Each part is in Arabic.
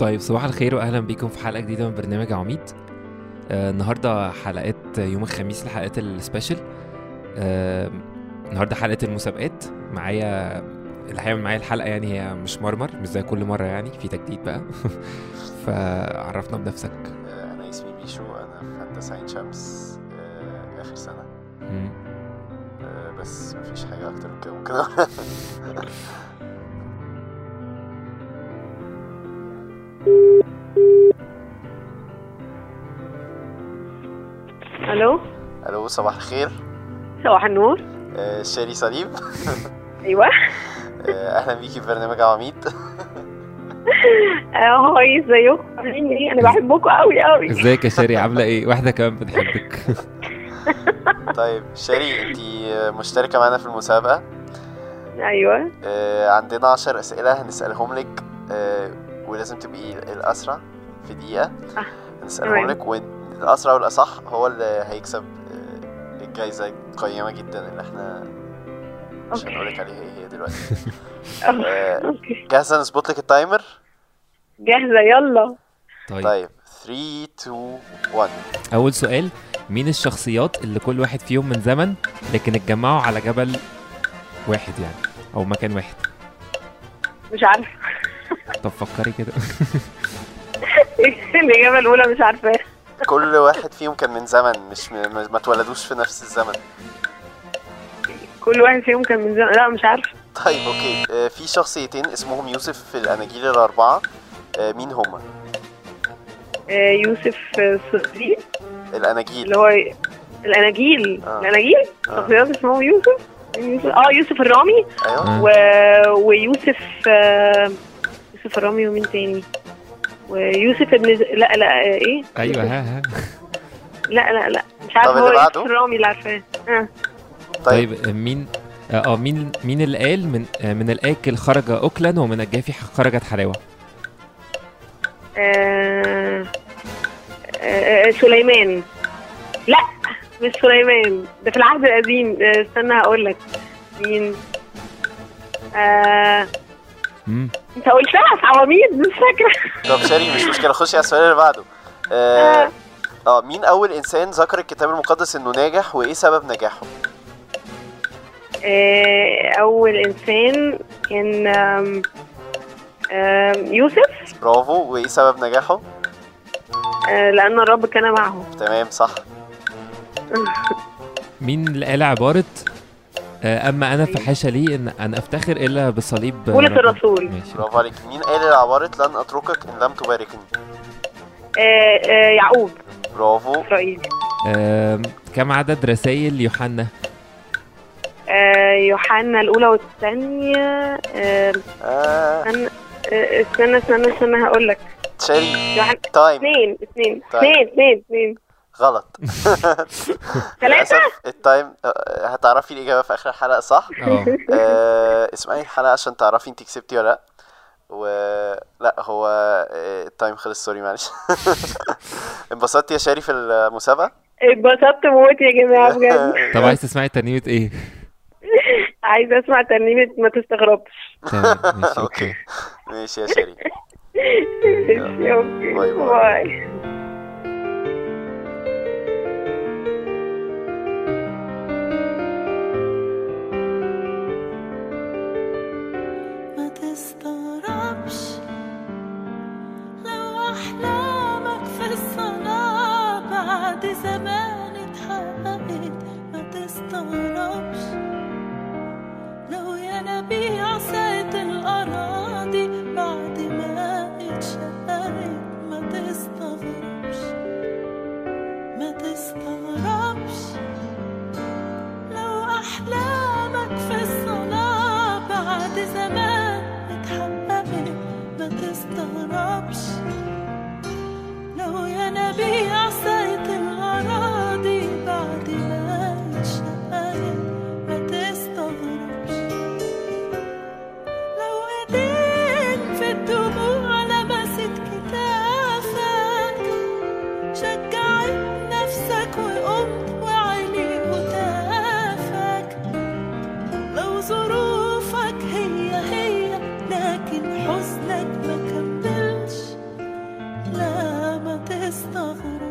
طيب صباح الخير واهلا بيكم في حلقة جديدة من برنامج عميد. آه النهارده حلقات يوم الخميس الحلقات السبيشال آه النهارده حلقة المسابقات. معايا اللي هيعمل معايا الحلقة يعني هي مش مرمر مش زي كل مرة يعني في تجديد بقى. فعرفنا بنفسك. أنا اسمي بيشو أنا في هندسة عين شمس آه، آخر سنة. آه، بس مفيش حاجة أكتر من كده. ممكن ألو؟ ألو صباح الخير. صباح النور. آه، شاري صليب. أيوه. آه، أهلا بيكي في برنامج عواميد آه هاي ازيكم عاملين إيه؟ أنا بحبكم قوي قوي إزيك يا شاري؟ عاملة إيه؟ واحدة كمان بتحبك. طيب شاري أنت مشتركة معانا في المسابقة. أيوه. آه، عندنا عشر أسئلة هنسألهم لك. آه، ولازم تبقي الأسرع في دقيقة. هنسألهم. لك والاسرع والأصح هو اللي هيكسب آه، الجايزة القيمة جدا اللي إحنا مش. هنقولك عليها إيه هي دلوقتي. آه، جاهزة نظبط لك التايمر؟ جاهزة يلا. طيب. طيب 3 2 1 أول سؤال مين الشخصيات اللي كل واحد فيهم من زمن لكن اتجمعوا على جبل واحد يعني أو مكان واحد؟ مش عارفة. طب فكري كده. الإجابة الأولى مش عارفاها كل واحد فيهم كان من زمن مش م... ما اتولدوش في نفس الزمن. كل واحد فيهم كان من زمان لا مش عارفه طيب أوكي. آه، في شخصيتين اسمهم يوسف في الأناجيل الأربعة. آه، مين هما؟ آه، يوسف الصديق. الأناجيل. اللي هو الأناجيل. آه. الأناجيل؟ آه. شخصيات اسمهم يوسف. يوسف آه يوسف الرامي. أيوه. و... ويوسف آه، يوسف الرامي ومين تاني؟ ويوسف ابن ز- لا لا آه، إيه؟ أيوه ها ها. لا لا لا. مش عارفة طب هو يوسف؟ الرامي اللي عارفاه. آه. طيب. طيب مين آه آه، مين مين اللي قال من آه، من الاكل خرج اكلا ومن الجافي خرجت حلاوة؟ آه، آه، آه، سليمان. لا مش سليمان. ده في العهد القديم. آه، استنى هقول لك مين؟ آه، مم. انت قلتها في عواميد مش فاكرة. طب شاري مش مشكلة خشي على السؤال اللي بعده. آه آه، مين أول إنسان ذكر الكتاب المقدس إنه ناجح وإيه سبب نجاحه؟ آه، أول إنسان كان آم، آم، يوسف. برافو. وإيه سبب نجاحه؟ آه، لأن الرب كان معه. تمام صح. مين اللي قال عبارة آه، أما أنا فحاشا لي إن أن أفتخر إلا بصليب بولس ربنا. الرسول. ماشي. برافو عليك. مين قال العبارة لن أتركك إن لم تباركني؟ آه، آه، يعقوب. برافو. إسرائيل. كم عدد رسائل يوحنا؟ آه، يوحنا الأولى والثانية آه، آه. استنى آه، استنى استنى هقول لك شاري يوحنا time. اثنين اثنين. اثنين اثنين اثنين غلط. ثلاثة ال time آه، هتعرفي الإجابة في آخر الحلقة صح؟ آه. آه، اسمعي الحلقة عشان تعرفي انت كسبتي ولا لأ. و لأ هو آه، ال time خلص sorry معلش. انبسطتي يا شاري في المسابقة؟ اتبسطت موت يا جماعة بجد. طب عايز تسمعي ترنيمه إيه؟ عايزه أسمع ترنيمه ما تستغربش. تمام ماشي okay. okay. ماشي يا شاري. ماشي، okay. bye. bye. bye تستغربش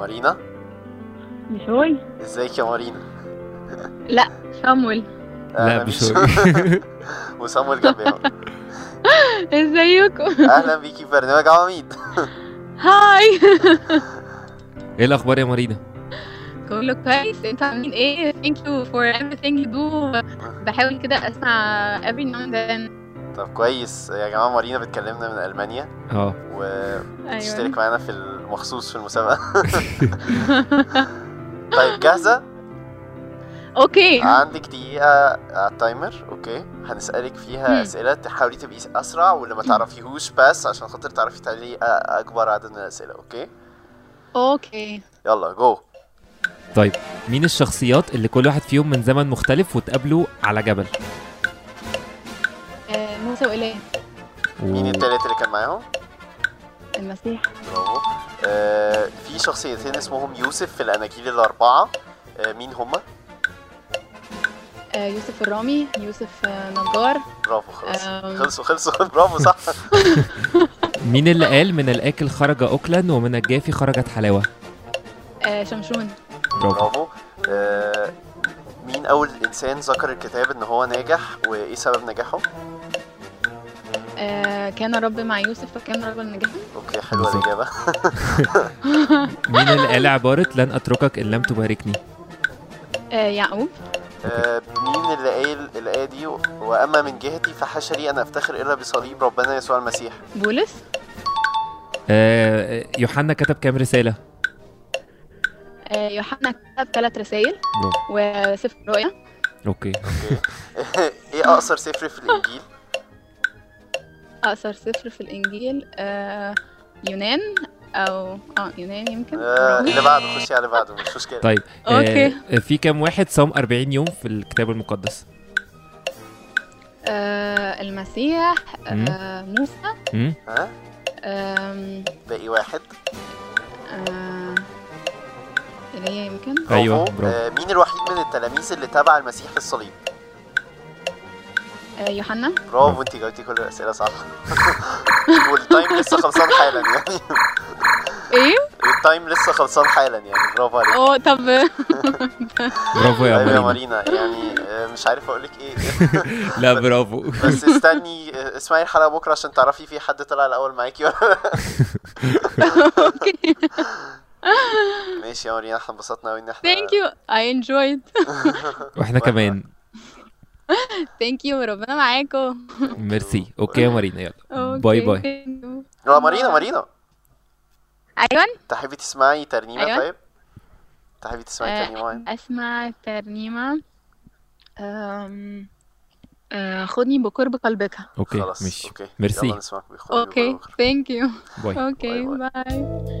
مارينا؟ بشوي ازيك يا مارينا؟ لا صامويل أهلا لا. بشوي وسامويل جنبنا إزيكم؟ أهلا بيكي في برنامج عواميد هاي. إيه الأخبار يا مارينا؟ كله كويس. إنتوا عاملين إيه؟ Thank you for everything you do. بحاول كده أسمع every now and then. طب كويس. يا جماعة مارينا بتكلمنا من ألمانيا. آه. وتشترك أيوه. معانا في المخصوص في المسابقة. طيب جاهزة؟ okay. عندك دقيقة على ال timer okay. هنسألك فيها. أسئلة. تحاولي تبقي أسرع واللي ما تعرفيهوش بس عشان خاطر تعرفي تعملي أ- أكبر عدد من الأسئلة. okay؟ okay. يلا جو طيب مين الشخصيات اللي كل واحد فيهم من زمن مختلف وتقابلوا على جبل؟ آه، موسى وإيليا مين. التالت اللي كان معاهم؟ المسيح. برافو آه في شخصيتين اسمهم يوسف في الاناجيل الأربعة. آه مين هما؟ آه، يوسف الرامي يوسف آه، نجار. برافو خلاص. خلصوا خلصوا. برافو صح. مين اللي قال من الآكل خرج اكلا ومن الجافي خرجت حلاوة؟ آه، شمشون. برافو. برافو. آه مين أول إنسان ذكر الكتاب إن هو ناجح وإيه سبب نجاحه؟ آه، كان رب مع يوسف فكان رب النجاح. أوكي حلوة. الإجابة. مين اللي قال عباره لن أتركك إن لم تباركني؟ آه، يعقوب. آه مين اللي قال الآية دي؟ وأما من جهتي فحاشا لي أن أفتخر إلا بصليب ربنا يسوع المسيح. بولس. آه يوحنا كتب كام رسالة؟ آه، يوحنا كتب ثلاث رسائل وسفر رؤيا. okay. إيه أقصر سفر في الإنجيل؟ أقصر سفر في الإنجيل آه، يونان أو آه يونان يمكن؟ آه اللي بعده خشي على اللي بعده مش مشكلة. طيب okay. آه في كام واحد صام 40 يوم في الكتاب المقدس؟ آه، المسيح آه، موسى. ها؟ آم، باقي واحد. آه، ايليا يمكن؟ أيوة، برافو. برافو. آه مين الوحيد من التلاميذ اللي تبع المسيح في الصليب؟ آه، يوحنا. برافو انت جاوبتي كل الأسئلة صح. وال time لسه خلصان حالا يعني. إيه؟ ال time لسه خلصان حالا يعني. برافو عليك. آه طب. برافو يا أيوه يا مارينا. مارينا. يعني آه، مش عارف أقول لك إيه. لا برافو. بس استني آه، اسمعي الحلقة بكرة عشان تعرفي في حد طلع الأول معاكي ولا لأ. okay ماشي يا مارينا إحنا انبسطنا قوي إن إحنا thank you I enjoyed وإحنا كمان. thank you ربنا معاكم merci okay يا مارينا يلا bye bye. لا مارينا مارينا أيوه تحبي تسمعي ترنيمه أيوة. طيب تحبي تسمعي ترنيمه؟ اسمع أم... آه، خدني بقرب قلبك okay خلاص ماشي okay merci okay thank you bye okay bye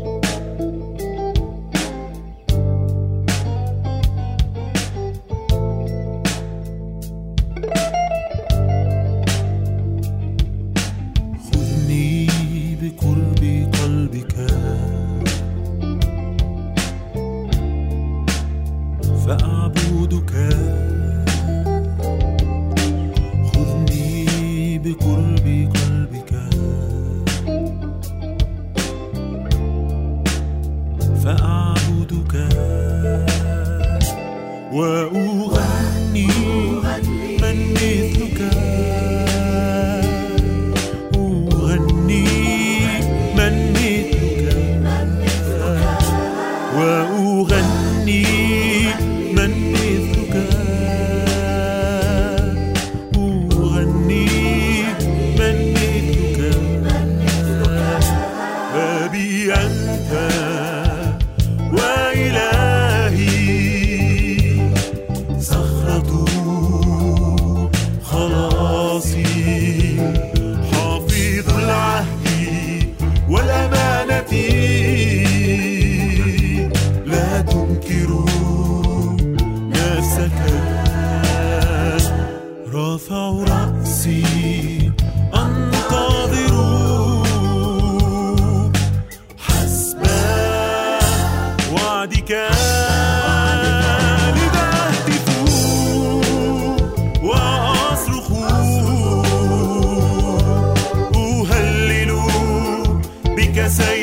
say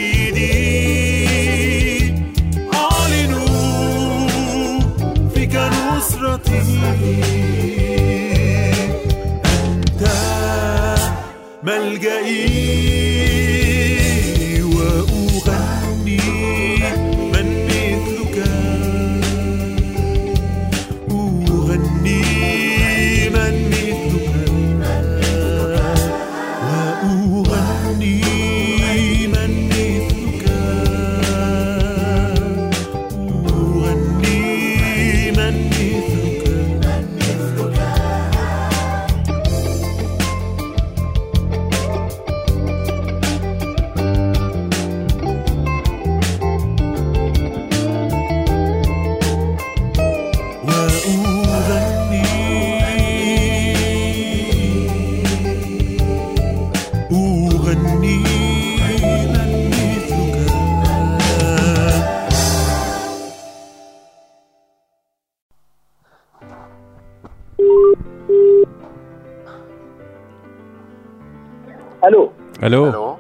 ألو. ألو.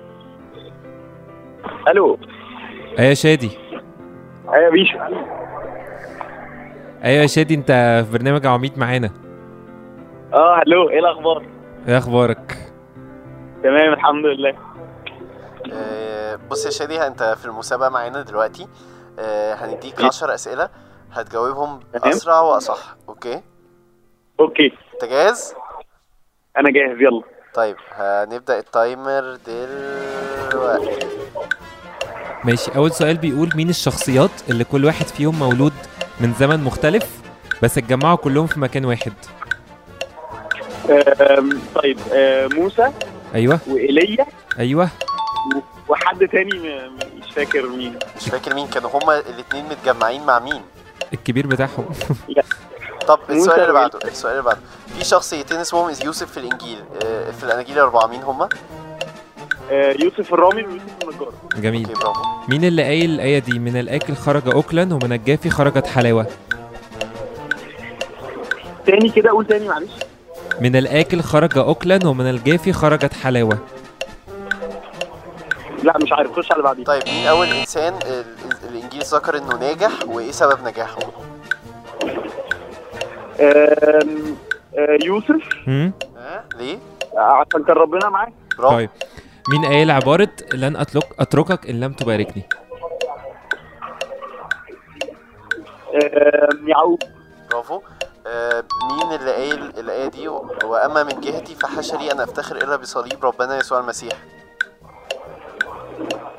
ألو. أيوه يا شادي. أيوه يا بيشو. أيوه يا شادي أنت في برنامج عميد معانا. آه ألو. إيه الأخبار؟ إيه أخبارك؟ تمام الحمد لله. آه، بص يا شادي أنت في المسابقة معانا دلوقتي. آه، هنديك 10 أسئلة هتجاوبهم. أسرع وأصح. أوكي؟ okay. أنت جاهز؟ أنا جاهز يلا. طيب هنبدأ ال timer دلوقتي ماشي. أول سؤال بيقول مين الشخصيات اللي كل واحد فيهم مولود من زمن مختلف بس اتجمعوا كلهم في مكان واحد؟ طيب آه، موسى أيوه. وإيليا أيوه. وحد تاني مش فاكر مين. مش فاكر مين كانوا هما الاتنين متجمعين مع مين؟ الكبير بتاعهم. طب السؤال اللي؟ بعده السؤال اللي بعده. في شخصيتين اسمهم يوسف في الإنجيل آه، في الأناجيل الأربعة مين هما؟ آه، يوسف الرامي ويوسف النجار. جميل. مين اللي قايل الآية دي؟ من الآكل خرج أكلا ومن الجافي خرجت حلاوة. تاني كده قول تاني معلش. من الآكل خرج أكلا ومن الجافي خرجت حلاوة. لا مش عارف. خش على بعدين طيب مين أول إنسان ال- الإنجيل ذكر إنه ناجح؟ وإيه سبب نجاحه؟ آه، يوسف. هم؟ ها ليه؟ آه، عشان كان ربنا معاه برافو طيب. مين قايل عبارة لن أترك أتركك إن لم تباركني؟ آم، يعقوب. برافو. آه، مين اللي قايل الآية دي؟ وأما من جهتي فحاشا لي أن أفتخر إلا بصليب ربنا يسوع المسيح.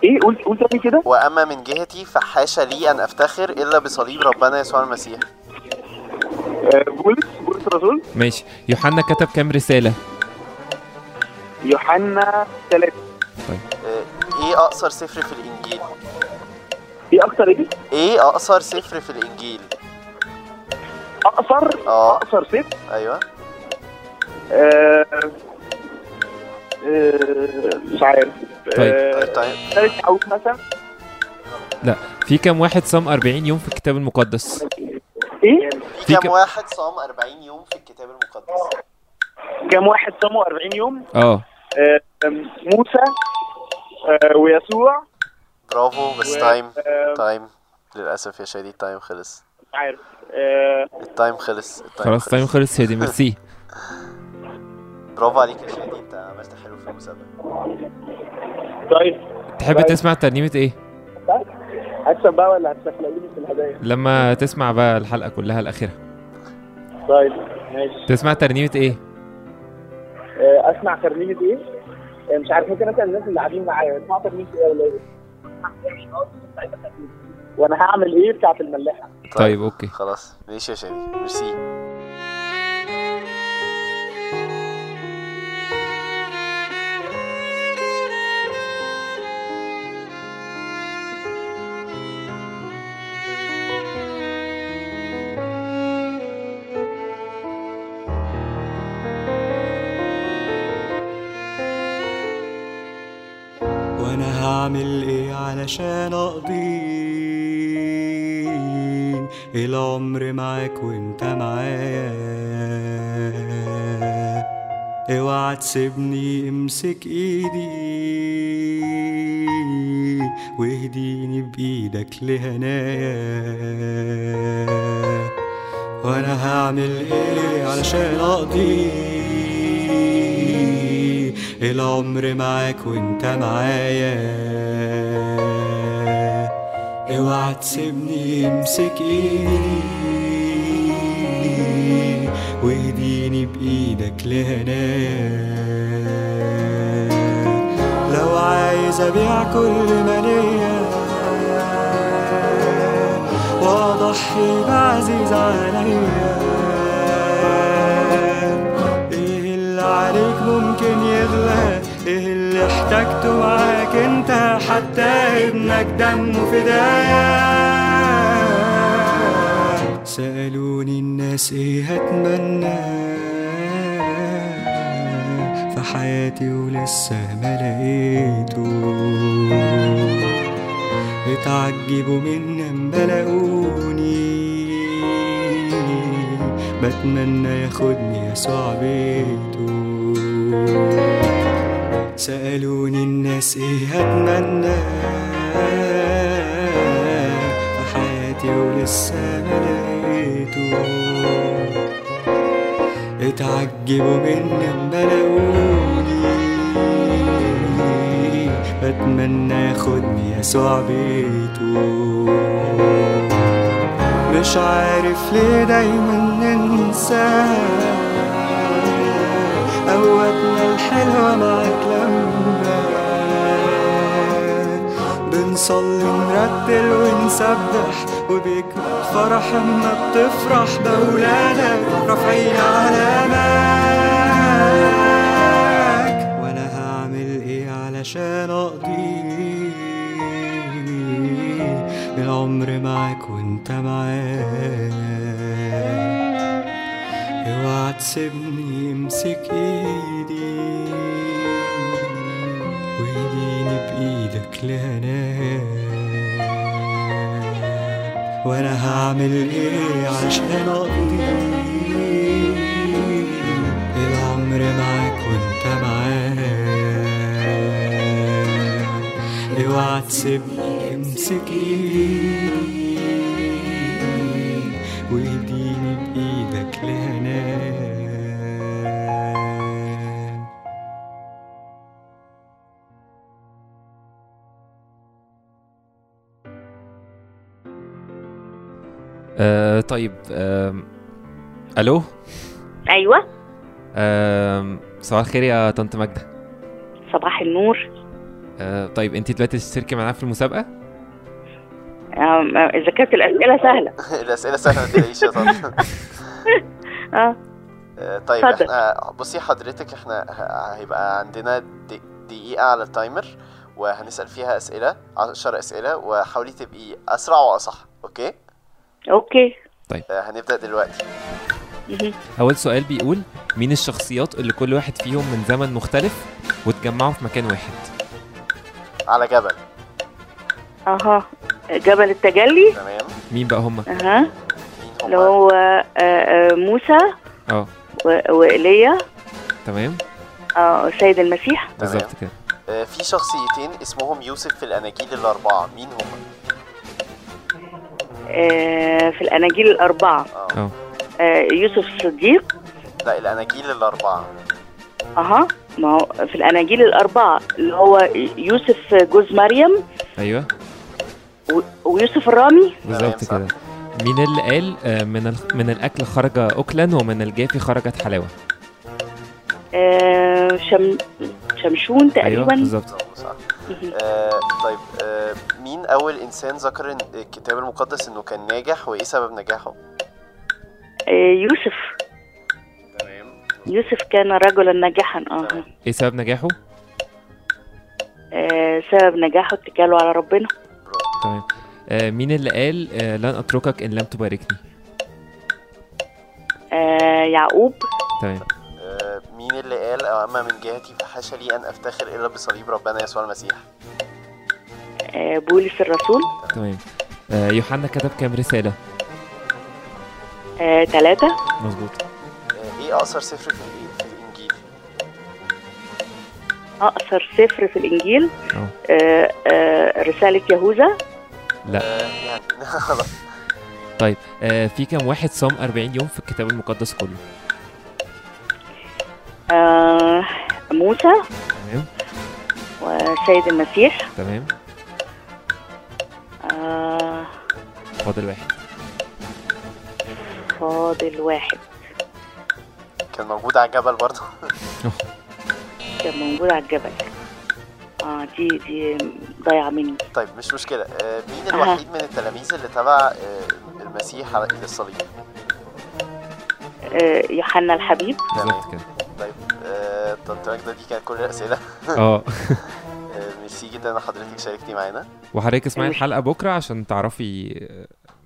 إيه؟ قول قول تاني كده. وأما من جهتي فحاشا لي أن أفتخر إلا بصليب ربنا يسوع المسيح. آه، بولس. بولس الرسول؟ ماشي. يوحنا كتب كام رسالة؟ يوحنا ثلاثة. آه، إيه أقصر سفر في الإنجيل؟ إيه أكتر إيه؟ إيه أقصر سفر في الإنجيل؟ أقصر؟ آه. أقصر ست أيوه. آه، آه، مش عارف. طيب. آه، طيب طيب. ثالث مثلا؟ في كام واحد صام 40 يوم في الكتاب المقدس؟ إيه؟ في كام- واحد صام 40 يوم في الكتاب المقدس؟ كام واحد صاموا 40 يوم؟ آه. آه، موسى آه، ويسوع. برافو بس time آه، time للأسف يا شادي ال time خلص. مش عارف. ال time خلص ال time خلاص time خلص. هادي ميرسي. برافو عليك يا شادي أنت عملت حلو في المسابقة. طيب. تحب تسمع ترنيمة إيه؟ هكسب بقى ولا هتسفلقوني في الهدايا؟ لما تسمع بقى الحلقة كلها الأخيرة. طيب ماشي. تسمع ترنيمة إيه؟ آه، أسمع ترنيمة إيه؟ آه، مش عارف ممكن أسأل الناس اللي قاعدين معايا اسمع ترنيمة إيه ولا إيه؟ وأنا هعمل إيه بتاعت الملاحة؟ طيب أوكي. خلاص ماشي يا شادي ميرسي. معاك وانت معايا اوعى تسيبني امسك ايدي واهديني بإيدك لهنايا. وأنا هعمل إيه علشان اقضي العمر معاك وانت معايا؟ اوعى تسيبني امسك ايدي. واهديني بإيدك لهناك. لو عايز أبيع كل ما ليا واضحي بعزيز عليا. إيه اللي عليك ممكن يغلى؟ إيه اللي احتاجته معاك أنت حتى ابنك دمه فدايا سألوني الناس إيه هتمنى في حياتي ولسه ما لقيته اتعجبوا مني اما لقوني بتمنى ياخدني يسوع بيته. سألوني الناس إيه هتمنى في حياتي ولسه ما لقيته اتعجبوا مني أما لقوني. بتمنى ياخدني يسوع بيته. مش عارف ليه دايما ننسى. أوقاتنا الحلوة معاك لما ونصلي نرتل ونسبح وبيكبر فرح اما بتفرح بأولادك رافعين علامك وأنا هعمل إيه علشان أقضي العمر معاك وأنت معاك. اوعى تسيبني امسك إيدي وايديني بإيدك لهناك. وأنا هعمل إيه عشان اقضي العمر معاك وانت معاك اوعى تسيبني امسك ايدي طيب ألو؟ أيوه. صباح الخير يا طنط ماجدة. صباح النور. آه طيب انت دلوقتي تشتركي معانا في المسابقة؟ أم، اذا كانت الأسئلة سهلة. الأسئلة سهلة ما تلاقيش يا طنط. آه آه، طيب اتفضل. إحنا بصي حضرتك إحنا هيبقى عندنا د- دقيقة على التايمر وهنسأل فيها أسئلة عشر أسئلة وحاولي تبقي أسرع وأصح Okay؟ okay. آه، هنبدأ دلوقتي. أول سؤال بيقول مين الشخصيات اللي كل واحد فيهم من زمن مختلف واتجمعوا في مكان واحد؟ على جبل. أها. جبل التجلي؟ تمام. مين بقى هم أها. اللي؟ هو آه، آه، موسى آه. وإيليا. تمام. آه سيد المسيح. بالظبط كده. في شخصيتين اسمهم يوسف في الأناجيل الأربعة. مين هما؟ آه، في الأناجيل الأربعة. آه يوسف الصديق. لا الأناجيل الأربعة. أها. ما هو في الأناجيل الأربعة اللي هو يوسف جوز مريم. أيوه. و- ويوسف الرامي. بالظبط. كده. مين اللي قال آه، من. من الأكل خرج اكلا ومن الجافي خرجت حلاوة. آه، شم شمشون أيوه تقريبا. بالظبط بالظبط. آه، طيب آه، مين أول إنسان ذكر إن- الكتاب المقدس إنه كان ناجح وإيه سبب نجاحه؟ آه، يوسف. تمام. يوسف كان رجلا ناجحا آه. إيه سبب نجاحه؟ آه، سبب نجاحه اتكاله على ربنا. تمام. آه، مين اللي قال آه، لن أتركك إن لم تباركني؟ آه، يعقوب. تمام. مين اللي قال أما من جهتي فحاشا لي أن أفتخر إلا بصليب ربنا يسوع المسيح؟ آه، بولس الرسول. تمام. آه، يوحنا كتب كام رسالة؟ آه، ثلاثة مظبوط. آه، إيه أقصر سفر في الإ- في الإنجيل؟ أقصر سفر في الإنجيل؟ آه آه، آه، رسالة يهوذا. لا. آه، يعني خلاص طيب آه، في كام واحد صام 40 يوم في الكتاب المقدس كله؟ آه، موسى تمام. وسيد المسيح. تمام. آه، فاضل واحد. فاضل واحد. كان موجود على الجبل برضه. كان موجود على الجبل. آه دي دي ضايعة مني. طيب مش مشكلة. آه، مين. الوحيد من التلاميذ اللي تبع آه، المسيح على إيد الصليب؟ آه، يوحنا الحبيب. بالظبط كده. طنط ماجدة دي كانت كل الأسئلة. آه. آه، ميرسي جدا إن حضرتك شاركتي معانا. وحضرتك اسمعي الحلقة بكرة عشان تعرفي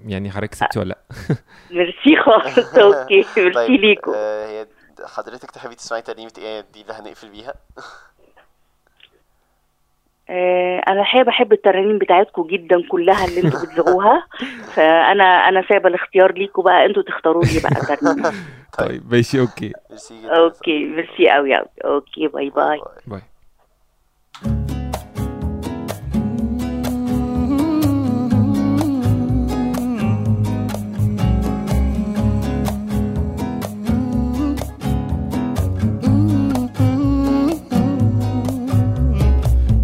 يعني حضرتك كسبتي ولا لأ. ميرسي خالص okay. merci طيب ليكم آه، هي حضرتك تحبي تسمعي ترنيمة إيه؟ دي اللي هنقفل بيها؟ آه، أنا الحقيقة بحب الترانيم بتاعتكم جدا كلها اللي أنتوا بتذيعوها فانا أنا سايبة الاختيار ليكم بقى أنتوا تختاروا لي بقى ترنيم. طيب ماشي أوكي. ميرسي جدا أوكي ميرسي قوي قوي أوكي باي باي باي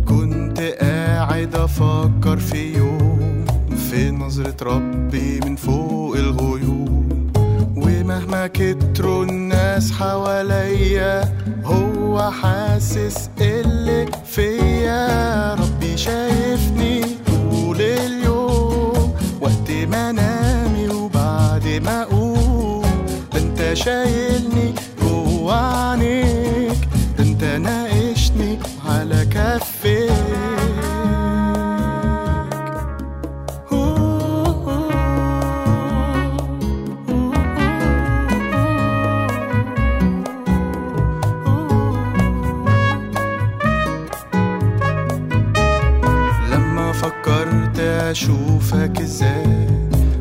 كنت قاعد أفكر في يوم في نظرة ربي من فوق الغيوم ومهما كتروا الناس حواليا. هو حاسس اللي فيا. ربي شايفني طول اليوم وقت ما نامي وبعد ما أقوم. ده انت شايلني جوا عينيك ده انت ناقشني على كفيك. أشوفك إزاي؟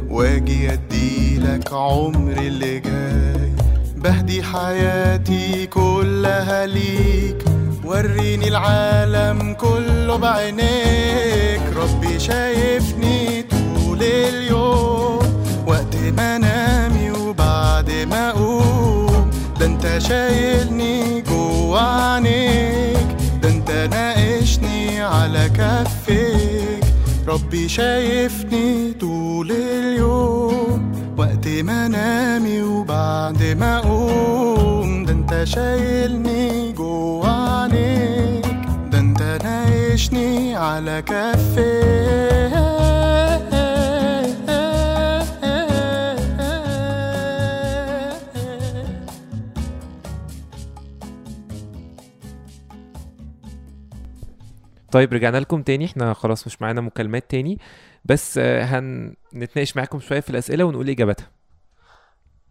واجي أديلك عمري اللي جاي. بهدي حياتي كلها ليك. وريني العالم كله بعينيك. ربي شايفني طول اليوم. وقت ما انامي وبعد ما أقوم. ده أنت شايلني جوا عينيك. ده أنت ناقشني على كفيك. ربي شايفني طول اليوم وقت ما انامي وبعد ما أقوم. ده أنت شايلني جوا عينيك ده أنت ناقشني على كفيك طيب رجعنا لكم تاني. إحنا خلاص مش معانا مكالمات تاني بس آه، هنتناقش معاكم شوية في الأسئلة ونقول إجاباتها.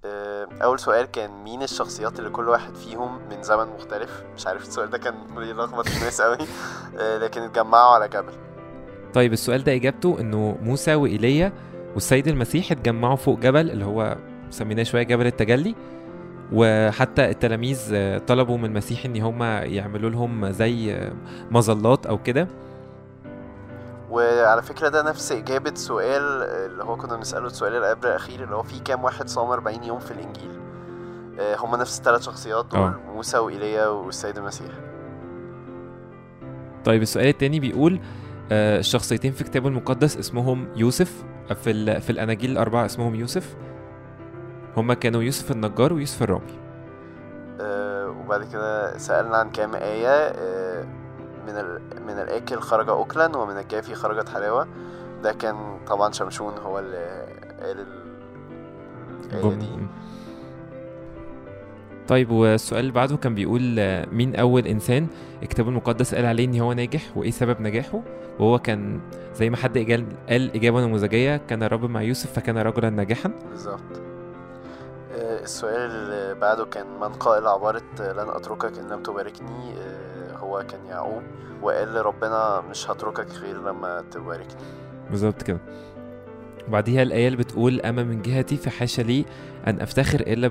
آه، أول سؤال كان مين الشخصيات اللي كل واحد فيهم من زمن مختلف؟ مش عارف السؤال ده كان بيلخبط الناس قوي. آه، لكن اتجمعوا على جبل طيب السؤال ده إجابته إنه موسى وإيليا والسيد المسيح اتجمعوا فوق جبل اللي هو سميناه شوية جبل التجلي. وحتى التلاميذ آه، طلبوا من المسيح إن هم يعملوا لهم زي آه، مظلات أو كده. وعلى فكرة ده نفس إجابة سؤال اللي هو كنا بنسأله السؤال اللي قبل الأخير اللي هو في كام واحد صام 40 يوم في الإنجيل؟ آه، هما نفس الثلاث شخصيات دول. موسى وإيليا والسيد المسيح. طيب السؤال التاني بيقول الشخصيتين في الكتاب المقدس اسمهم يوسف في في الأناجيل الأربعة اسمهم يوسف. هما كانوا يوسف النجار ويوسف الرامي آه، وبعد كده سألنا عن كام آية آه، من ال... من الآكل خرج أكلا ومن الجافي خرجت حلاوة. ده كان طبعا شمشون هو اللي قال ال... الآية دي. طيب والسؤال اللي بعده كان بيقول آه، مين أول إنسان الكتاب المقدس قال عليه إن هو ناجح وإيه سبب نجاحه؟ وهو كان زي ما حد قال إجابة نموذجية كان الرب مع يوسف فكان رجلا ناجحا. بالظبط. السؤال اللي بعده كان من قائل عبارة لن أتركك إن لم تباركني آه، هو كان يعقوب وقال لربنا مش هتركك غير لما تباركني بالظبط كده. وبعديها الآية اللي بتقول أما من جهتي فحاشا لي أن أفتخر إلا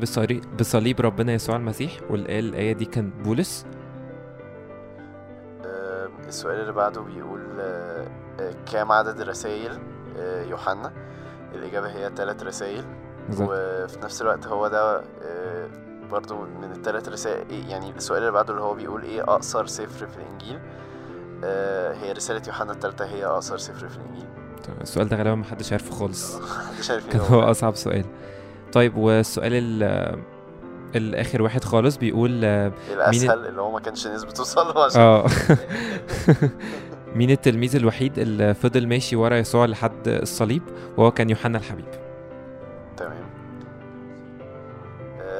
بصليب ربنا يسوع المسيح. والآية الآية دي كان بولس. آه، السؤال اللي بعده بيقول آه، كام عدد رسائل يوحنا؟ الإجابة هي ثلاث رسائل. بالظبط. وفي نفس الوقت هو ده آه، برضو من الثلاث رسائل إيه- يعني السؤال اللي بعده اللي هو بيقول إيه أقصر سفر في الإنجيل؟ آه، هي رسالة يوحنا الثالثة هي أقصر سفر في الإنجيل. طيب، السؤال ده غالبا محدش عارفه خالص. محدش عارف كان مين هو. أصعب سؤال. طيب والسؤال ال- الآخر واحد خالص بيقول آه، الأسهل اللي هو ما كانش ناس بتوصل له عشان آه. مين التلميذ الوحيد اللي فضل ماشي ورا يسوع لحد الصليب؟ وهو كان يوحنا الحبيب.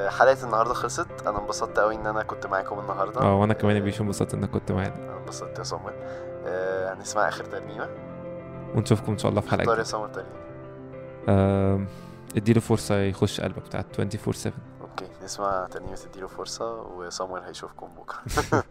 حلقة النهاردة خلصت. أنا انبسطت قوي إن أنا كنت معاكم النهاردة. آه وأنا كمان بيشو انبسطت إنك كنت معانا. أنا انبسطت يا سمر آه، هنسمع آخر ترنيمة. ونشوفكم إن شاء الله في حلقة اختار يا. سمر ترنيمة. آم، اديله فرصة يخش قلبك بتاعت 24 7 okay نسمع ترنيمة اديله فرصة وسمر هيشوفكم بكرة.